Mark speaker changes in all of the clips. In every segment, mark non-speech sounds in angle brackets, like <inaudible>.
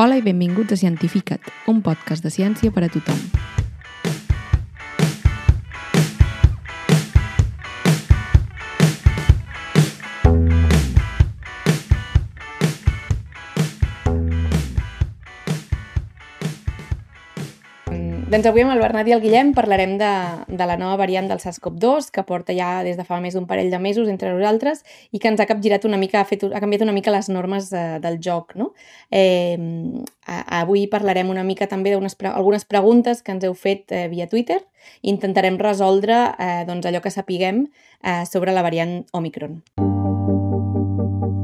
Speaker 1: Hola i benvinguts a Cientifica't, un podcast de ciència per a tothom. Doncs avui amb el Bernat i el Guillem parlarem de, de la nova variant del SARS-CoV-2 que porta ja des de fa més d'un parell de mesos entre nosaltres i que ens ha capgirat una mica, ha, fet, ha canviat una mica les normes de, del joc. No? Eh, avui parlarem una mica també d'unes algunes preguntes que ens heu fet eh, via Twitter i intentarem resoldre eh, doncs allò que sapiguem eh, sobre la variant Omicron.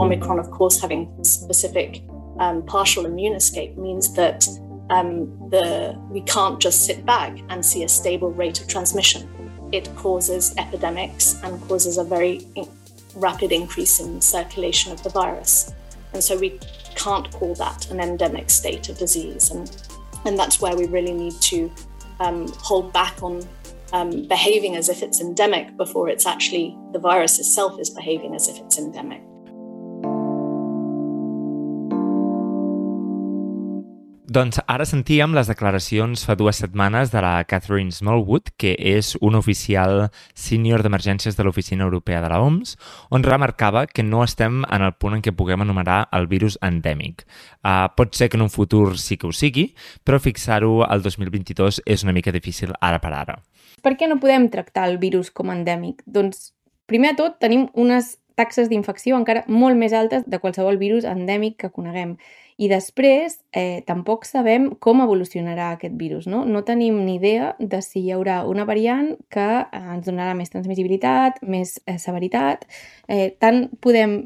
Speaker 2: Omicron, of course, having specific um, partial immune escape means that um, the, we can't just sit back and see a stable rate of transmission. It causes epidemics and causes a very rapid increase in circulation of the virus. And so we can't call that an endemic state of disease. And, and that's where we really need to um, hold back on um, behaving as if it's endemic before it's actually the virus itself is behaving as if it's endemic.
Speaker 3: Doncs ara sentíem les declaracions fa dues setmanes de la Catherine Smallwood, que és un oficial sènior d'emergències de l'Oficina Europea de la OMS, on remarcava que no estem en el punt en què puguem anomenar el virus endèmic. Uh, pot ser que en un futur sí que ho sigui, però fixar-ho al 2022 és una mica difícil ara per ara.
Speaker 1: Per què no podem tractar el virus com endèmic? Doncs, primer de tot, tenim unes taxes d'infecció encara molt més altes de qualsevol virus endèmic que coneguem. I després, eh, tampoc sabem com evolucionarà aquest virus, no? No tenim ni idea de si hi haurà una variant que ens donarà més transmissibilitat, més eh, severitat. Eh, tant podem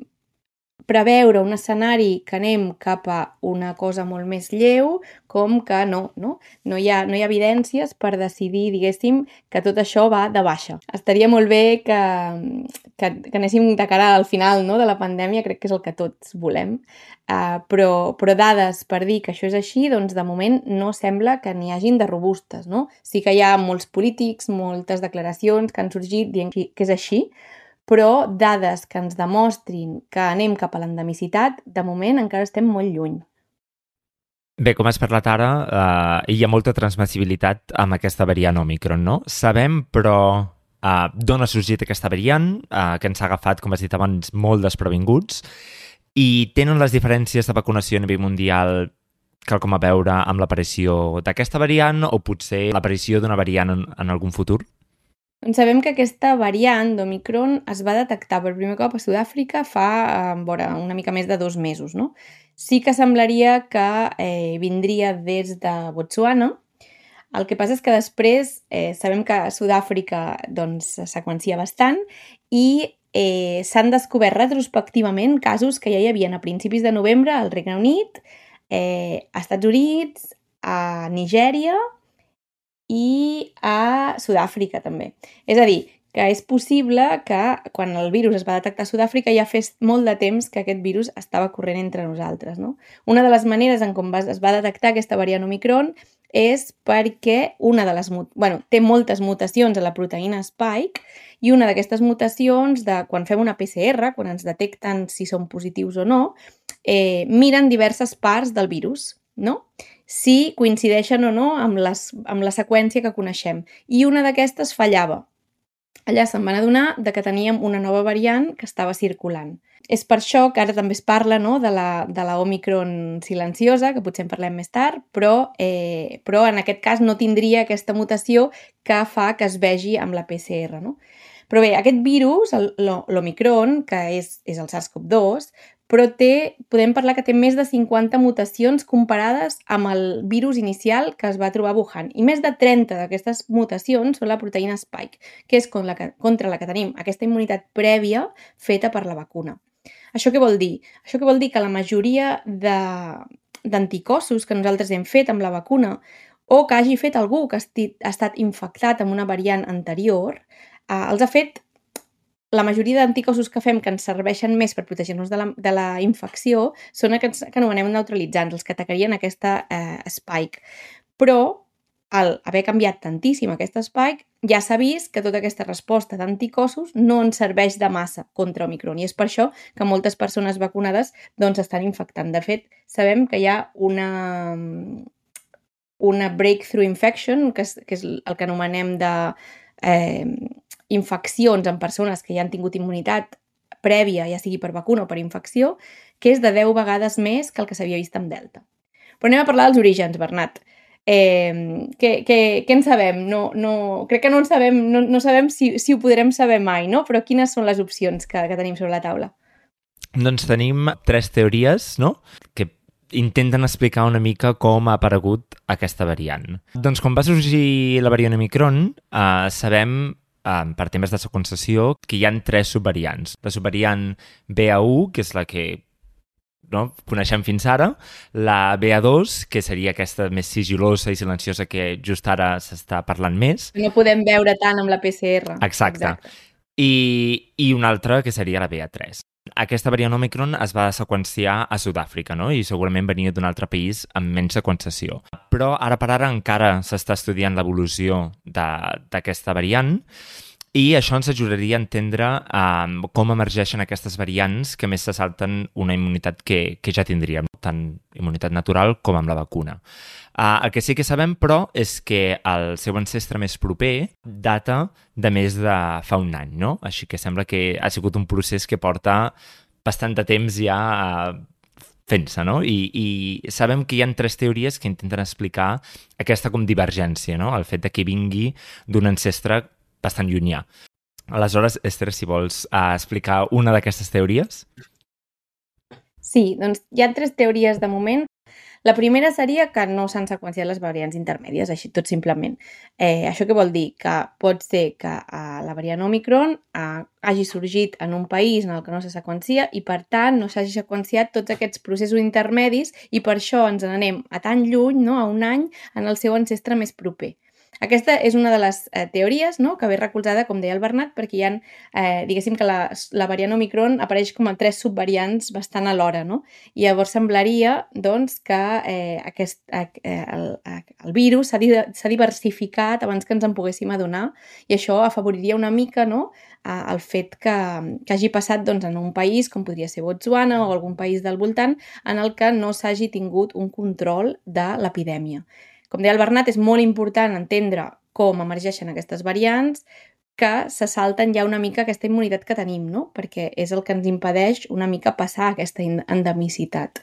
Speaker 1: preveure un escenari que anem cap a una cosa molt més lleu com que no, no? No hi ha, no hi ha evidències per decidir, diguéssim, que tot això va de baixa. Estaria molt bé que, que, que anéssim de cara al final no, de la pandèmia, crec que és el que tots volem, uh, però, però dades per dir que això és així, doncs de moment no sembla que n'hi hagin de robustes, no? Sí que hi ha molts polítics, moltes declaracions que han sorgit dient que és així, però dades que ens demostrin que anem cap a l'endemicitat, de moment encara estem molt lluny.
Speaker 3: Bé, com has parlat ara, eh, hi ha molta transmissibilitat amb aquesta variant Omicron, no? Sabem, però, eh, d'on ha sorgit aquesta variant, eh, que ens ha agafat, com has dit abans, molt desprevinguts, i tenen les diferències de vacunació a nivell mundial quelcom a veure amb l'aparició d'aquesta variant o potser l'aparició d'una variant en, en algun futur?
Speaker 1: Doncs sabem que aquesta variant d'Omicron es va detectar per primer cop a Sud-àfrica fa eh, vora, una mica més de dos mesos. No? Sí que semblaria que eh, vindria des de Botswana, el que passa és que després eh, sabem que Sud-àfrica doncs, seqüencia bastant i eh, s'han descobert retrospectivament casos que ja hi havien a principis de novembre al Regne Unit, eh, a Estats Units, a Nigèria i a Sud-àfrica també. És a dir, que és possible que quan el virus es va detectar a Sud-àfrica ja fes molt de temps que aquest virus estava corrent entre nosaltres. No? Una de les maneres en com es va detectar aquesta variant Omicron és perquè una de les... Bueno, té moltes mutacions a la proteïna Spike i una d'aquestes mutacions, de quan fem una PCR, quan ens detecten si són positius o no, eh, miren diverses parts del virus, no? si coincideixen o no amb, les, amb la seqüència que coneixem. I una d'aquestes fallava. Allà se'n van adonar de que teníem una nova variant que estava circulant. És per això que ara també es parla no, de, la, de la Omicron silenciosa, que potser en parlem més tard, però, eh, però en aquest cas no tindria aquesta mutació que fa que es vegi amb la PCR. No? Però bé, aquest virus, l'Omicron, que és, és el SARS-CoV-2, però té, podem parlar que té més de 50 mutacions comparades amb el virus inicial que es va trobar a Wuhan. I més de 30 d'aquestes mutacions són la proteïna Spike, que és contra la que, contra la que tenim aquesta immunitat prèvia feta per la vacuna. Això què vol dir? Això què vol dir que la majoria d'anticossos que nosaltres hem fet amb la vacuna o que hagi fet algú que ha estat infectat amb una variant anterior, eh, els ha fet la majoria d'anticossos que fem que ens serveixen més per protegir-nos de, la, de la infecció són aquests que anomenem neutralitzants, els que atacarien aquesta eh, spike. Però al haver canviat tantíssim aquest spike, ja s'ha vist que tota aquesta resposta d'anticossos no ens serveix de massa contra Omicron i és per això que moltes persones vacunades doncs estan infectant. De fet, sabem que hi ha una, una breakthrough infection, que és, que és el que anomenem de eh, infeccions en persones que ja han tingut immunitat prèvia, ja sigui per vacuna o per infecció, que és de 10 vegades més que el que s'havia vist amb Delta. Però anem a parlar dels orígens, Bernat. Eh, què, què, què en sabem? No, no, crec que no en sabem, no, no sabem si, si ho podrem saber mai, no? Però quines són les opcions que, que tenim sobre la taula?
Speaker 3: Doncs tenim tres teories, no?, que intenten explicar una mica com ha aparegut aquesta variant. Doncs quan va sorgir la variant Omicron, eh, sabem eh, per temes de seqüenciació que hi han tres subvariants. La subvariant BA1, que és la que no? coneixem fins ara, la BA2, que seria aquesta més sigilosa i silenciosa que just ara s'està parlant més.
Speaker 1: No podem veure tant amb la PCR.
Speaker 3: Exacte. Exacte. I, I una altra, que seria la BA3. Aquesta variant Omicron es va seqüenciar a Sud-àfrica, no? I segurament venia d'un altre país amb menys seqüenciació. Però ara per ara encara s'està estudiant l'evolució d'aquesta variant i això ens ajudaria a entendre um, com emergeixen aquestes variants que més se salten una immunitat que, que ja tindríem, tant immunitat natural com amb la vacuna. Uh, el que sí que sabem, però, és que el seu ancestre més proper data de més de fa un any, no? Així que sembla que ha sigut un procés que porta bastant de temps ja uh, fent-se, no? I, I sabem que hi ha tres teories que intenten explicar aquesta com divergència, no? El fet de que vingui d'un ancestre bastant llunyà. Aleshores, Esther, si vols uh, explicar una d'aquestes teories.
Speaker 1: Sí, doncs hi ha tres teories de moment. La primera seria que no s'han seqüenciat les variants intermèdies, així tot simplement. Eh, això què vol dir? Que pot ser que eh, la variant Omicron eh, hagi sorgit en un país en el que no se seqüencia i, per tant, no s'hagi seqüenciat tots aquests processos intermedis i per això ens n'anem a tan lluny, no? a un any, en el seu ancestre més proper. Aquesta és una de les eh, teories no? que ve recolzada, com deia el Bernat, perquè hi ha, eh, diguéssim que la, la variant Omicron apareix com a tres subvariants bastant alhora, no? I llavors semblaria, doncs, que eh, aquest, eh, el, el virus s'ha di diversificat abans que ens en poguéssim adonar i això afavoriria una mica, no?, el fet que, que hagi passat doncs, en un país com podria ser Botswana o algun país del voltant en el que no s'hagi tingut un control de l'epidèmia. Com deia el Bernat, és molt important entendre com emergeixen aquestes variants que se salten ja una mica aquesta immunitat que tenim, no? perquè és el que ens impedeix una mica passar aquesta endemicitat.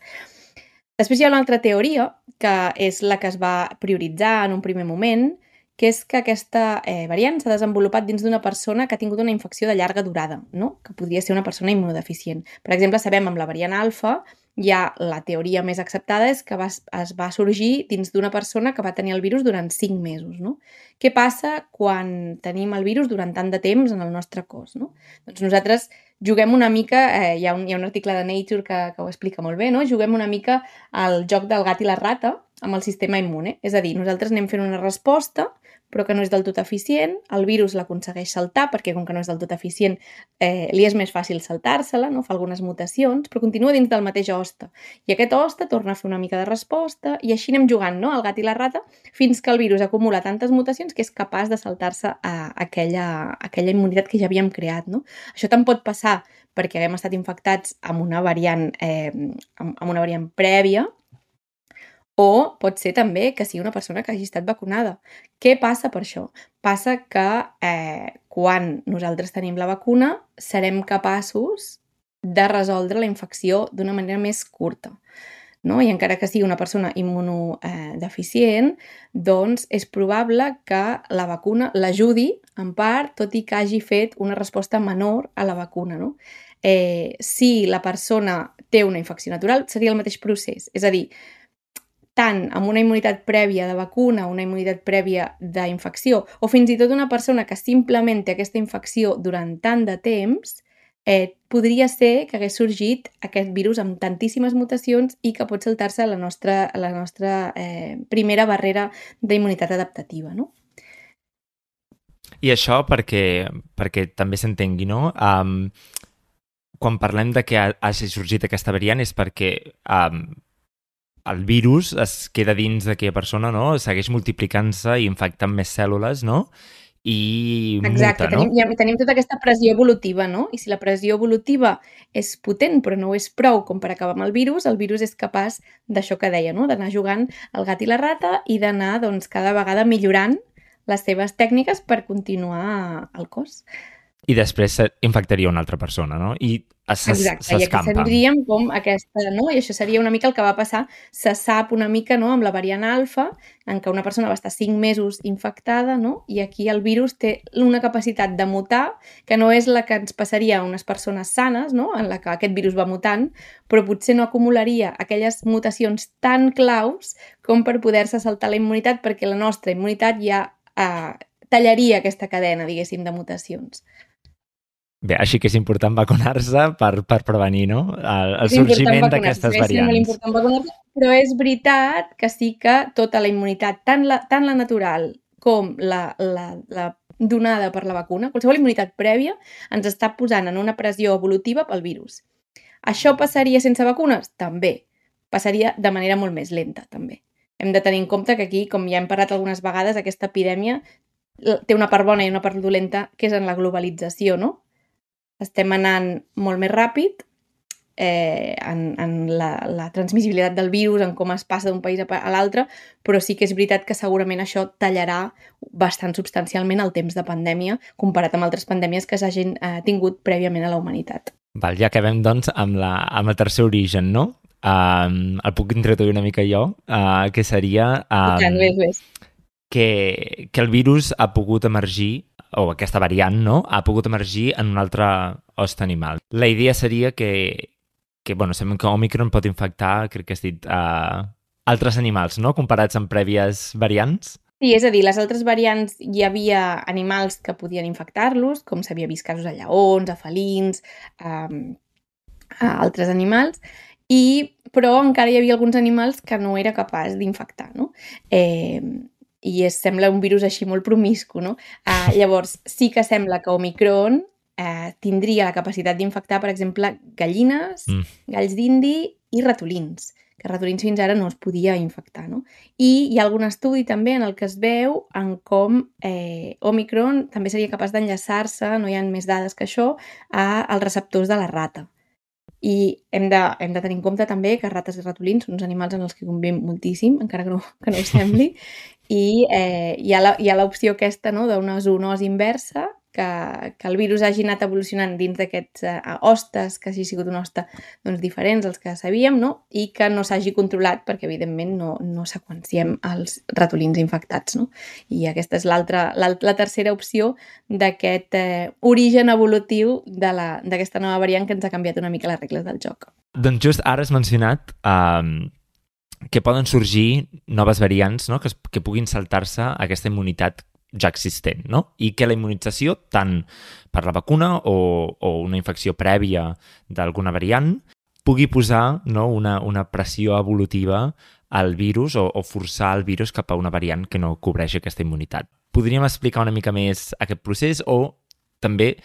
Speaker 1: Després hi ha una altra teoria, que és la que es va prioritzar en un primer moment, que és que aquesta eh, variant s'ha desenvolupat dins d'una persona que ha tingut una infecció de llarga durada, no? que podria ser una persona immunodeficient. Per exemple, sabem amb la variant alfa ja la teoria més acceptada és que va, es va sorgir dins d'una persona que va tenir el virus durant 5 mesos. No? Què passa quan tenim el virus durant tant de temps en el nostre cos? No? Doncs nosaltres juguem una mica, eh, hi, ha un, hi ha un article de Nature que, que ho explica molt bé, no? juguem una mica al joc del gat i la rata amb el sistema immune. És a dir, nosaltres anem fent una resposta però que no és del tot eficient, el virus l'aconsegueix saltar perquè com que no és del tot eficient eh, li és més fàcil saltar-se-la, no? fa algunes mutacions, però continua dins del mateix hoste. I aquest hoste torna a fer una mica de resposta i així anem jugant, no? el gat i la rata, fins que el virus acumula tantes mutacions que és capaç de saltar-se a aquella, a aquella immunitat que ja havíem creat. No? Això tant pot passar perquè haguem estat infectats amb una variant, eh, amb, amb una variant prèvia, o pot ser també que sigui una persona que hagi estat vacunada. Què passa per això? Passa que eh, quan nosaltres tenim la vacuna serem capaços de resoldre la infecció d'una manera més curta. No? I encara que sigui una persona immunodeficient, eh, doncs és probable que la vacuna l'ajudi en part, tot i que hagi fet una resposta menor a la vacuna. No? Eh, si la persona té una infecció natural, seria el mateix procés. És a dir, tant amb una immunitat prèvia de vacuna, una immunitat prèvia d'infecció, o fins i tot una persona que simplement té aquesta infecció durant tant de temps, eh, podria ser que hagués sorgit aquest virus amb tantíssimes mutacions i que pot saltar-se la nostra, la nostra eh, primera barrera d'immunitat adaptativa, no?
Speaker 3: I això perquè, perquè també s'entengui, no? Um, quan parlem de que hagi sorgit aquesta variant és perquè um, el virus es queda dins d'aquella persona, no? Segueix multiplicant-se i infectant més cèl·lules, no? i
Speaker 1: Exacte,
Speaker 3: muta, no?
Speaker 1: tenim, ja, tenim tota aquesta pressió evolutiva, no? I si la pressió evolutiva és potent però no és prou com per acabar amb el virus, el virus és capaç d'això que deia, no? D'anar jugant el gat i la rata i d'anar doncs, cada vegada millorant les seves tècniques per continuar al cos
Speaker 3: i després infectaria una altra persona, no? I s'escampa.
Speaker 1: I aquí tindríem com aquesta, no? I això seria una mica el que va passar, se sap una mica, no?, amb la variant alfa, en què una persona va estar 5 mesos infectada, no? I aquí el virus té una capacitat de mutar que no és la que ens passaria a unes persones sanes, no?, en la que aquest virus va mutant, però potser no acumularia aquelles mutacions tan claus com per poder-se saltar la immunitat, perquè la nostra immunitat ja eh, tallaria aquesta cadena, diguéssim, de mutacions.
Speaker 3: Bé, així que és important vacunar-se per, per prevenir no? el, el sorgiment d'aquestes variants. És important vacunar-se,
Speaker 1: però és veritat que sí que tota la immunitat, tant la, tant la natural com la, la, la donada per la vacuna, qualsevol immunitat prèvia, ens està posant en una pressió evolutiva pel virus. Això passaria sense vacunes? També. Passaria de manera molt més lenta, també. Hem de tenir en compte que aquí, com ja hem parlat algunes vegades, aquesta epidèmia té una part bona i una part dolenta, que és en la globalització, no? Estem anant molt més ràpid eh, en, en la, la transmissibilitat del virus, en com es passa d'un país a l'altre, però sí que és veritat que segurament això tallarà bastant substancialment el temps de pandèmia comparat amb altres pandèmies que s'hagin eh, tingut prèviament a la humanitat.
Speaker 3: Val, ja acabem, doncs, amb, la, amb el tercer origen, no? Um, el puc introduir una mica jo, uh, que seria... Um,
Speaker 1: tant, ves, ves.
Speaker 3: Que, que el virus ha pogut emergir o aquesta variant, no?, ha pogut emergir en un altre host animal. La idea seria que, que bueno, sembla que Omicron pot infectar, crec que has dit, uh, altres animals, no?, comparats amb prèvies variants.
Speaker 1: Sí, és a dir, les altres variants hi havia animals que podien infectar-los, com s'havia vist casos a lleons, a felins, a, a altres animals, i, però encara hi havia alguns animals que no era capaç d'infectar, no? Eh, i es sembla un virus així molt promiscu, no? Uh, <laughs> llavors, sí que sembla que Omicron uh, tindria la capacitat d'infectar, per exemple, gallines, mm. galls d'indi i ratolins, que ratolins fins ara no es podia infectar, no? I hi ha algun estudi també en el que es veu en com eh, Omicron també seria capaç d'enllaçar-se, no hi ha més dades que això, a, als receptors de la rata. I hem de, hem de tenir en compte també que rates i ratolins són uns animals en els que convivim moltíssim, encara que no, que no ho sembli, <laughs> i eh, hi ha l'opció aquesta no, d'una zoonosi inversa, que, que el virus hagi anat evolucionant dins d'aquests eh, hostes, que hagi sigut un hoste doncs, diferents als que sabíem, no? i que no s'hagi controlat perquè, evidentment, no, no seqüenciem els ratolins infectats. No? I aquesta és l'altra, la, la tercera opció d'aquest eh, origen evolutiu d'aquesta nova variant que ens ha canviat una mica les regles del joc.
Speaker 3: Doncs just ara has mencionat eh, que poden sorgir noves variants no? que, que puguin saltar-se aquesta immunitat ja existent, no? I que la immunització, tant per la vacuna o, o una infecció prèvia d'alguna variant, pugui posar no, una, una pressió evolutiva al virus o, o forçar el virus cap a una variant que no cobreix aquesta immunitat. Podríem explicar una mica més aquest procés o també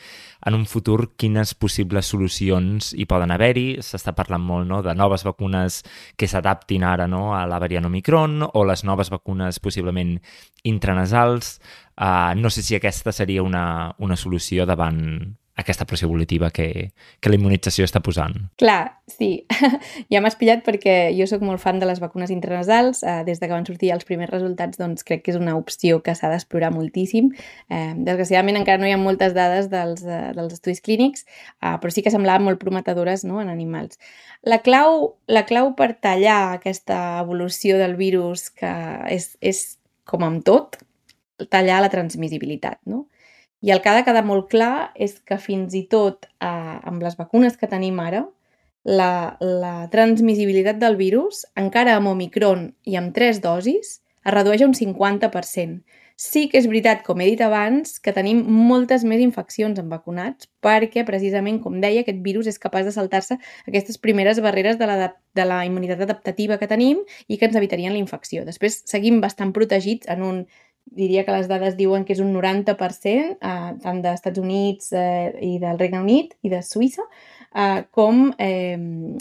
Speaker 3: en un futur quines possibles solucions hi poden haver-hi. S'està parlant molt no, de noves vacunes que s'adaptin ara no, a la variant Omicron o les noves vacunes possiblement intranasals. Uh, no sé si aquesta seria una, una solució davant aquesta pressió evolutiva que, que la immunització està posant.
Speaker 1: Clar, sí. <laughs> ja m'has pillat perquè jo sóc molt fan de les vacunes intranasals. Eh, des de que van sortir els primers resultats, doncs crec que és una opció que s'ha d'explorar moltíssim. Eh, desgraciadament encara no hi ha moltes dades dels, eh, dels estudis clínics, eh, però sí que semblaven molt prometedores no, en animals. La clau, la clau per tallar aquesta evolució del virus, que és, és com amb tot, tallar la transmissibilitat, no? I el que ha de quedar molt clar és que fins i tot eh, amb les vacunes que tenim ara, la, la transmissibilitat del virus, encara amb Omicron i amb tres dosis, es redueix a un 50%. Sí que és veritat, com he dit abans, que tenim moltes més infeccions amb vacunats perquè, precisament, com deia, aquest virus és capaç de saltar-se aquestes primeres barreres de la, de la immunitat adaptativa que tenim i que ens evitarien la infecció. Després seguim bastant protegits en un diria que les dades diuen que és un 90%, eh, tant dels Estats Units eh, i del Regne Unit i de Suïssa, eh, com eh,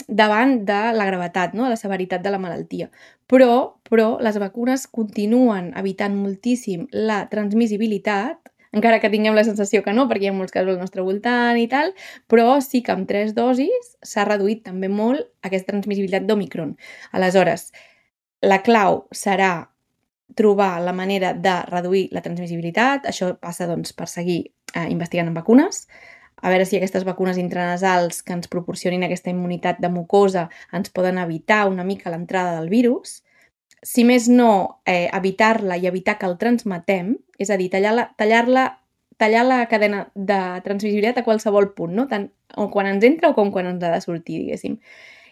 Speaker 1: davant de la gravetat, no? de la severitat de la malaltia. Però, però les vacunes continuen evitant moltíssim la transmissibilitat encara que tinguem la sensació que no, perquè hi ha molts casos al nostre voltant i tal, però sí que amb tres dosis s'ha reduït també molt aquesta transmissibilitat d'Omicron. Aleshores, la clau serà trobar la manera de reduir la transmissibilitat, això passa doncs, per seguir eh, investigant en vacunes, a veure si aquestes vacunes intranasals que ens proporcionin aquesta immunitat de mucosa ens poden evitar una mica l'entrada del virus, si més no, eh, evitar-la i evitar que el transmetem, és a dir, tallar-la tallar -la, tallar la cadena de transmissibilitat a qualsevol punt, no? tant quan ens entra o com quan ens ha de sortir, diguéssim.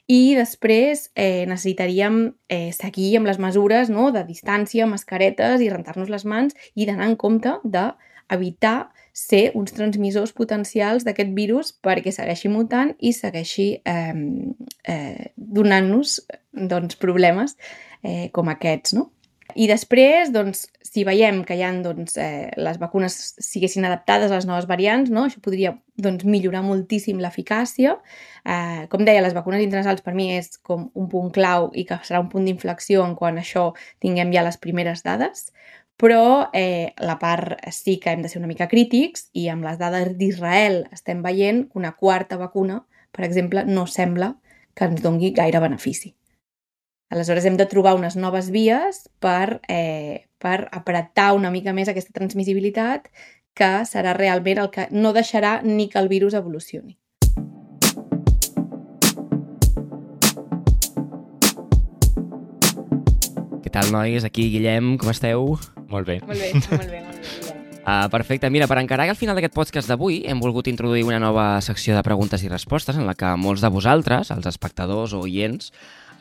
Speaker 1: I després eh, necessitaríem eh, seguir amb les mesures no? de distància, mascaretes i rentar-nos les mans i d'anar en compte d'evitar ser uns transmissors potencials d'aquest virus perquè segueixi mutant i segueixi eh, eh, donant-nos doncs, problemes eh, com aquests, no? I després, doncs, si veiem que hi ha, doncs, eh, les vacunes siguessin adaptades a les noves variants, no? això podria doncs, millorar moltíssim l'eficàcia. Eh, com deia, les vacunes internacionals per mi és com un punt clau i que serà un punt d'inflexió en quan això tinguem ja les primeres dades, però eh, la part sí que hem de ser una mica crítics i amb les dades d'Israel estem veient que una quarta vacuna, per exemple, no sembla que ens dongui gaire benefici. Aleshores hem de trobar unes noves vies per, eh, per apretar una mica més aquesta transmissibilitat que serà realment el que no deixarà ni que el virus evolucioni.
Speaker 4: Què tal, nois? Aquí, Guillem, com esteu?
Speaker 3: Molt bé.
Speaker 1: Molt bé, molt bé, molt bé.
Speaker 4: Uh, <laughs> perfecte. Mira, per encarar al final d'aquest podcast d'avui hem volgut introduir una nova secció de preguntes i respostes en la que molts de vosaltres, els espectadors o oients,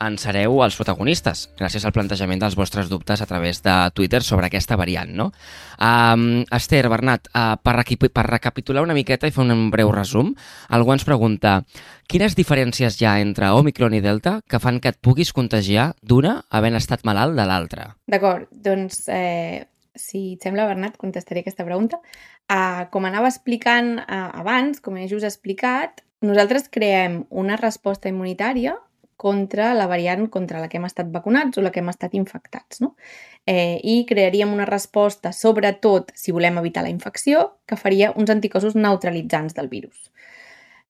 Speaker 4: en sereu els protagonistes, gràcies al plantejament dels vostres dubtes a través de Twitter sobre aquesta variant, no? Um, Esther, Bernat, uh, per, per recapitular una miqueta i fer un breu resum, algú ens pregunta quines diferències hi ha entre Omicron i Delta que fan que et puguis contagiar d'una havent estat malalt de l'altra?
Speaker 1: D'acord, doncs eh, si et sembla, Bernat, contestaré aquesta pregunta. Uh, com anava explicant uh, abans, com he just explicat, nosaltres creem una resposta immunitària contra la variant contra la que hem estat vacunats o la que hem estat infectats. No? Eh, I crearíem una resposta, sobretot si volem evitar la infecció, que faria uns anticossos neutralitzants del virus.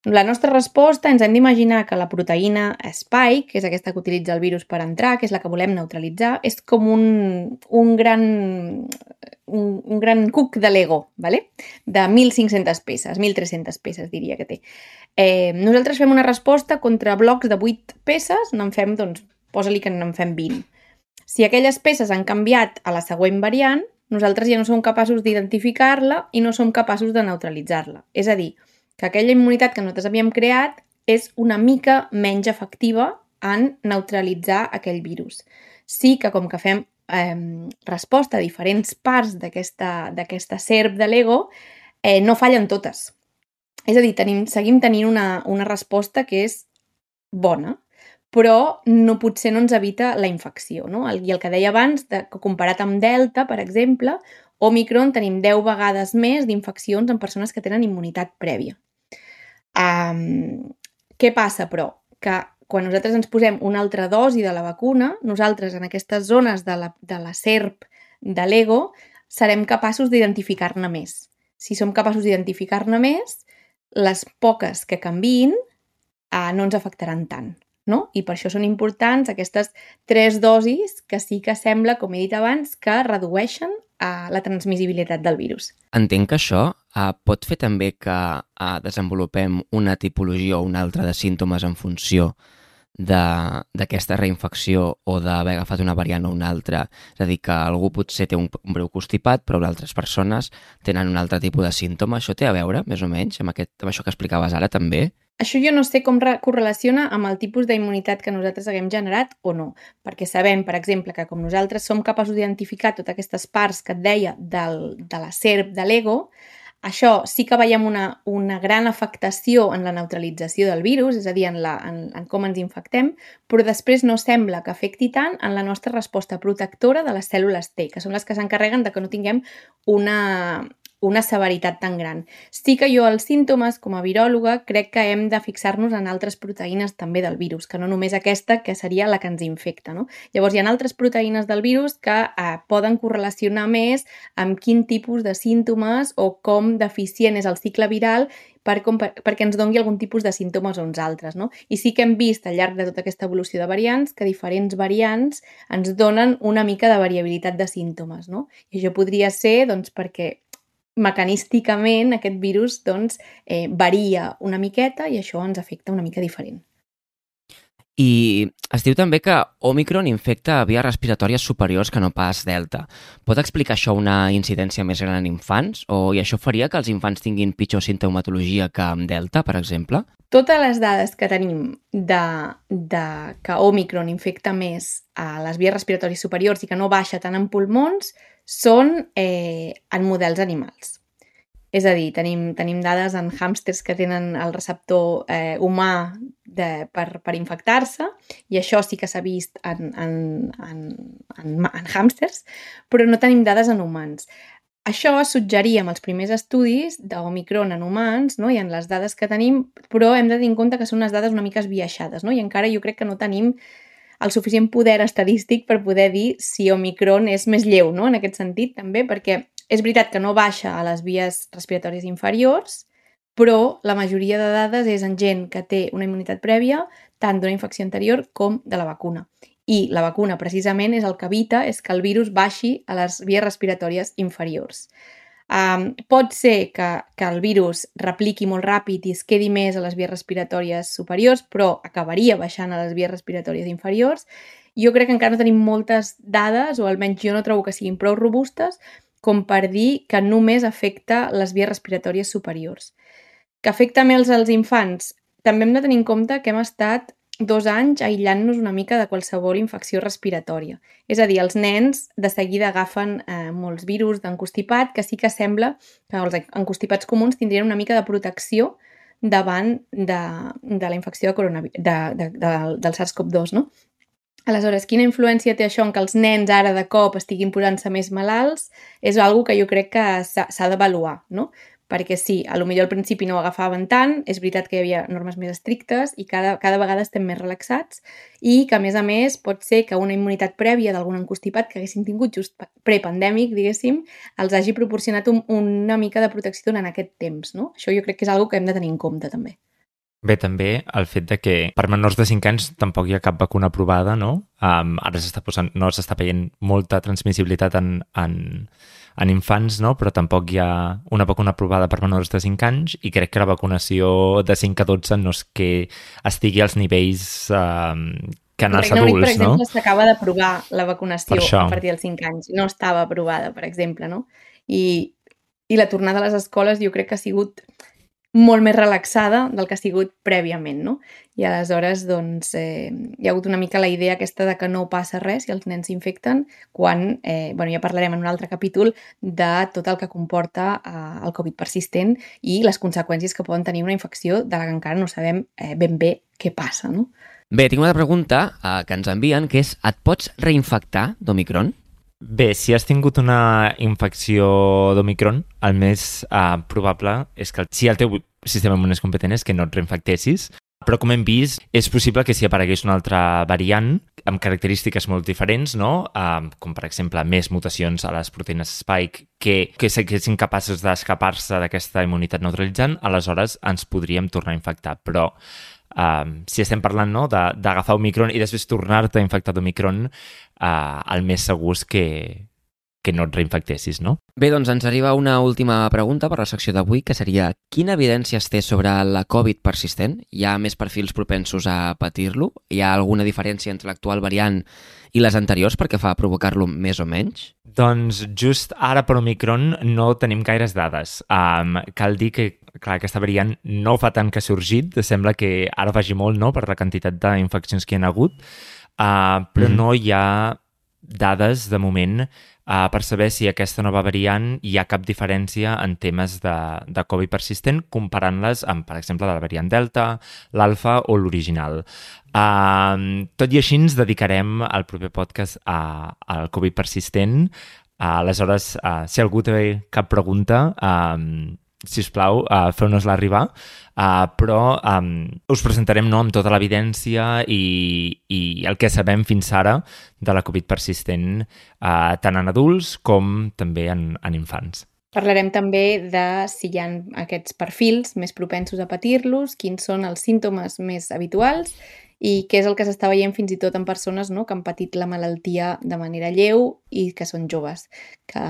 Speaker 1: La nostra resposta ens hem d'imaginar que la proteïna spike, que és aquesta que utilitza el virus per entrar, que és la que volem neutralitzar, és com un, un gran un, un gran cuc de Lego, ¿vale? de 1.500 peces, 1.300 peces diria que té. Eh, nosaltres fem una resposta contra blocs de 8 peces, n'en fem, doncs, posa-li que n'en fem 20. Si aquelles peces han canviat a la següent variant, nosaltres ja no som capaços d'identificar-la i no som capaços de neutralitzar-la. És a dir, que aquella immunitat que nosaltres havíem creat és una mica menys efectiva en neutralitzar aquell virus. Sí que com que fem eh, resposta a diferents parts d'aquesta serp de l'ego, eh, no fallen totes. És a dir, tenim, seguim tenint una, una resposta que és bona, però no potser no ens evita la infecció. No? I el que deia abans, de, que comparat amb Delta, per exemple, Omicron tenim 10 vegades més d'infeccions en persones que tenen immunitat prèvia. Um, què passa, però? Que quan nosaltres ens posem una altra dosi de la vacuna, nosaltres en aquestes zones de la, de la SERP de l'ego serem capaços d'identificar-ne més. Si som capaços d'identificar-ne més, les poques que canvin eh, no ens afectaran tant. No? I per això són importants aquestes tres dosis que sí que sembla, com he dit abans, que redueixen uh, la transmissibilitat del virus.
Speaker 4: Entenc que això uh, pot fer també que uh, desenvolupem una tipologia o una altra de símptomes en funció d'aquesta reinfecció o d'haver agafat una variant o una altra. És a dir, que algú potser té un, breu constipat, però d'altres persones tenen un altre tipus de símptoma. Això té a veure, més o menys, amb, aquest, amb això que explicaves ara també?
Speaker 1: Això jo no sé com correlaciona amb el tipus d'immunitat que nosaltres haguem generat o no, perquè sabem, per exemple, que com nosaltres som capaços d'identificar totes aquestes parts que et deia del, de la serp de l'ego, això sí que veiem una, una gran afectació en la neutralització del virus, és a dir, en, la, en, en com ens infectem, però després no sembla que afecti tant en la nostra resposta protectora de les cèl·lules T, que són les que s'encarreguen de que no tinguem una, una severitat tan gran. Sí que jo els símptomes, com a viròloga, crec que hem de fixar-nos en altres proteïnes també del virus, que no només aquesta, que seria la que ens infecta. No? Llavors, hi ha altres proteïnes del virus que eh, poden correlacionar més amb quin tipus de símptomes o com deficient és el cicle viral per, com, per, perquè ens dongui algun tipus de símptomes o uns altres. No? I sí que hem vist al llarg de tota aquesta evolució de variants que diferents variants ens donen una mica de variabilitat de símptomes. No? I això podria ser doncs, perquè mecanísticament aquest virus doncs, eh, varia una miqueta i això ens afecta una mica diferent.
Speaker 4: I es diu també que Omicron infecta vies respiratòries superiors que no pas Delta. Pot explicar això una incidència més gran en infants? O i això faria que els infants tinguin pitjor sintomatologia que amb Delta, per exemple?
Speaker 1: Totes les dades que tenim de, de que Omicron infecta més a les vies respiratòries superiors i que no baixa tant en pulmons són eh, en models animals. És a dir, tenim, tenim dades en hàmsters que tenen el receptor eh, humà de, per, per infectar-se i això sí que s'ha vist en, en, en, en, en hàmsters, però no tenim dades en humans. Això suggeria amb els primers estudis d'Omicron en humans no? i en les dades que tenim, però hem de tenir en compte que són unes dades una mica esbiaixades no? i encara jo crec que no tenim el suficient poder estadístic per poder dir si Omicron és més lleu, no? en aquest sentit també, perquè és veritat que no baixa a les vies respiratòries inferiors, però la majoria de dades és en gent que té una immunitat prèvia, tant d'una infecció anterior com de la vacuna. I la vacuna, precisament, és el que evita és que el virus baixi a les vies respiratòries inferiors. Um, pot ser que, que el virus repliqui molt ràpid i es quedi més a les vies respiratòries superiors, però acabaria baixant a les vies respiratòries inferiors. Jo crec que encara no tenim moltes dades, o almenys jo no trobo que siguin prou robustes, com per dir que només afecta les vies respiratòries superiors. Que afecta més als infants? També hem de tenir en compte que hem estat dos anys aïllant-nos una mica de qualsevol infecció respiratòria. És a dir, els nens de seguida agafen eh, molts virus d'encostipat, que sí que sembla que els encostipats comuns tindrien una mica de protecció davant de, de la infecció de de, de, de, del SARS-CoV-2, no? Aleshores, quina influència té això en que els nens ara de cop estiguin posant-se més malalts? És una que jo crec que s'ha d'avaluar, no? Perquè sí, a lo millor al principi no ho agafaven tant, és veritat que hi havia normes més estrictes i cada, cada vegada estem més relaxats i que, a més a més, pot ser que una immunitat prèvia d'algun encostipat que haguessin tingut just prepandèmic, diguéssim, els hagi proporcionat un, una mica de protecció durant aquest temps, no? Això jo crec que és una que hem de tenir en compte, també.
Speaker 3: Bé, també el fet de que per menors de 5 anys tampoc hi ha cap vacuna aprovada, no? Um, ara s'està posant, no s'està veient molta transmissibilitat en, en, en infants, no? però tampoc hi ha una vacuna aprovada per menors de 5 anys i crec que la vacunació de 5 a 12 no és que estigui als nivells um, que en els adults,
Speaker 1: per exemple, no? s'acaba d'aprovar la vacunació a partir dels 5 anys. No estava aprovada, per exemple, no? I, i la tornada a les escoles jo crec que ha sigut molt més relaxada del que ha sigut prèviament, no? I aleshores, doncs, eh, hi ha hagut una mica la idea aquesta de que no passa res si els nens s'infecten, quan, eh, bueno, ja parlarem en un altre capítol de tot el que comporta eh, el Covid persistent i les conseqüències que poden tenir una infecció de la que encara no sabem eh, ben bé què passa, no?
Speaker 4: Bé, tinc una pregunta eh, que ens envien, que és, et pots reinfectar d'Omicron?
Speaker 3: Bé, si has tingut una infecció d'Omicron, el més uh, probable és que si el teu sistema immun és competent és que no et reinfectessis, però com hem vist, és possible que si aparegués una altra variant amb característiques molt diferents, no? Uh, com per exemple més mutacions a les proteïnes spike que, que siguessin capaces d'escapar-se d'aquesta immunitat neutralitzant, aleshores ens podríem tornar a infectar. Però Uh, si estem parlant no, d'agafar Omicron i després tornar-te infectat d'Omicron, uh, el més segur és que, que no et reinfectessis, no?
Speaker 4: Bé, doncs ens arriba una última pregunta per la secció d'avui, que seria quina evidència es té sobre la Covid persistent? Hi ha més perfils propensos a patir-lo? Hi ha alguna diferència entre l'actual variant i les anteriors perquè fa provocar-lo més o menys?
Speaker 3: Doncs just ara per Omicron no tenim gaires dades. Um, cal dir que clar, aquesta variant no fa tant que ha sorgit, sembla que ara vagi molt no, per la quantitat d'infeccions que hi ha hagut, uh, però mm. no hi ha dades de moment uh, per saber si aquesta nova variant hi ha cap diferència en temes de, de Covid persistent comparant-les amb, per exemple, la variant Delta, l'alfa o l'original. Uh, tot i així ens dedicarem al proper podcast a, al Covid persistent Uh, aleshores, uh, si algú té cap pregunta, uh, si us plau, uh, feu-nos-la arribar, uh, però um, us presentarem no, amb tota l'evidència i, i el que sabem fins ara de la Covid persistent, uh, tant en adults com també en, en infants.
Speaker 1: Parlarem també de si hi ha aquests perfils més propensos a patir-los, quins són els símptomes més habituals i què és el que s'està veient fins i tot en persones no, que han patit la malaltia de manera lleu i que són joves, que,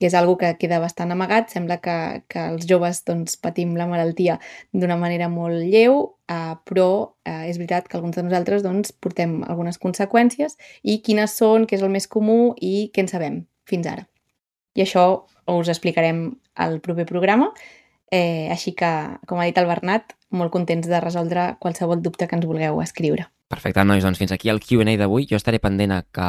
Speaker 1: que és algo que queda bastant amagat. Sembla que, que els joves doncs, patim la malaltia d'una manera molt lleu, eh, però eh, és veritat que alguns de nosaltres doncs, portem algunes conseqüències i quines són, què és el més comú i què en sabem fins ara. I això us explicarem al proper programa Eh, així que, com ha dit el Bernat, molt contents de resoldre qualsevol dubte que ens vulgueu escriure.
Speaker 4: Perfecte, nois, doncs fins aquí el Q&A d'avui. Jo estaré pendent a que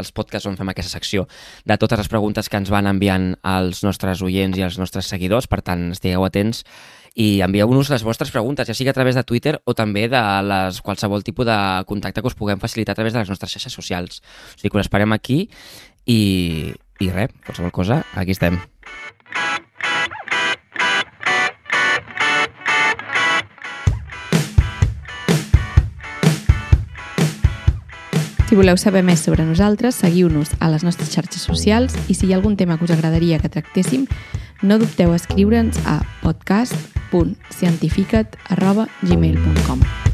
Speaker 4: els podcasts on fem aquesta secció de totes les preguntes que ens van enviant els nostres oients i els nostres seguidors, per tant, estigueu atents i envieu-nos les vostres preguntes, ja sigui a través de Twitter o també de les, qualsevol tipus de contacte que us puguem facilitar a través de les nostres xarxes socials. O sigui que us esperem aquí i, i res, qualsevol cosa, aquí estem.
Speaker 1: Si voleu saber més sobre nosaltres, seguiu-nos a les nostres xarxes socials i si hi ha algun tema que us agradaria que tractéssim, no dubteu a escriure'ns a podcast.cientificat.gmail.com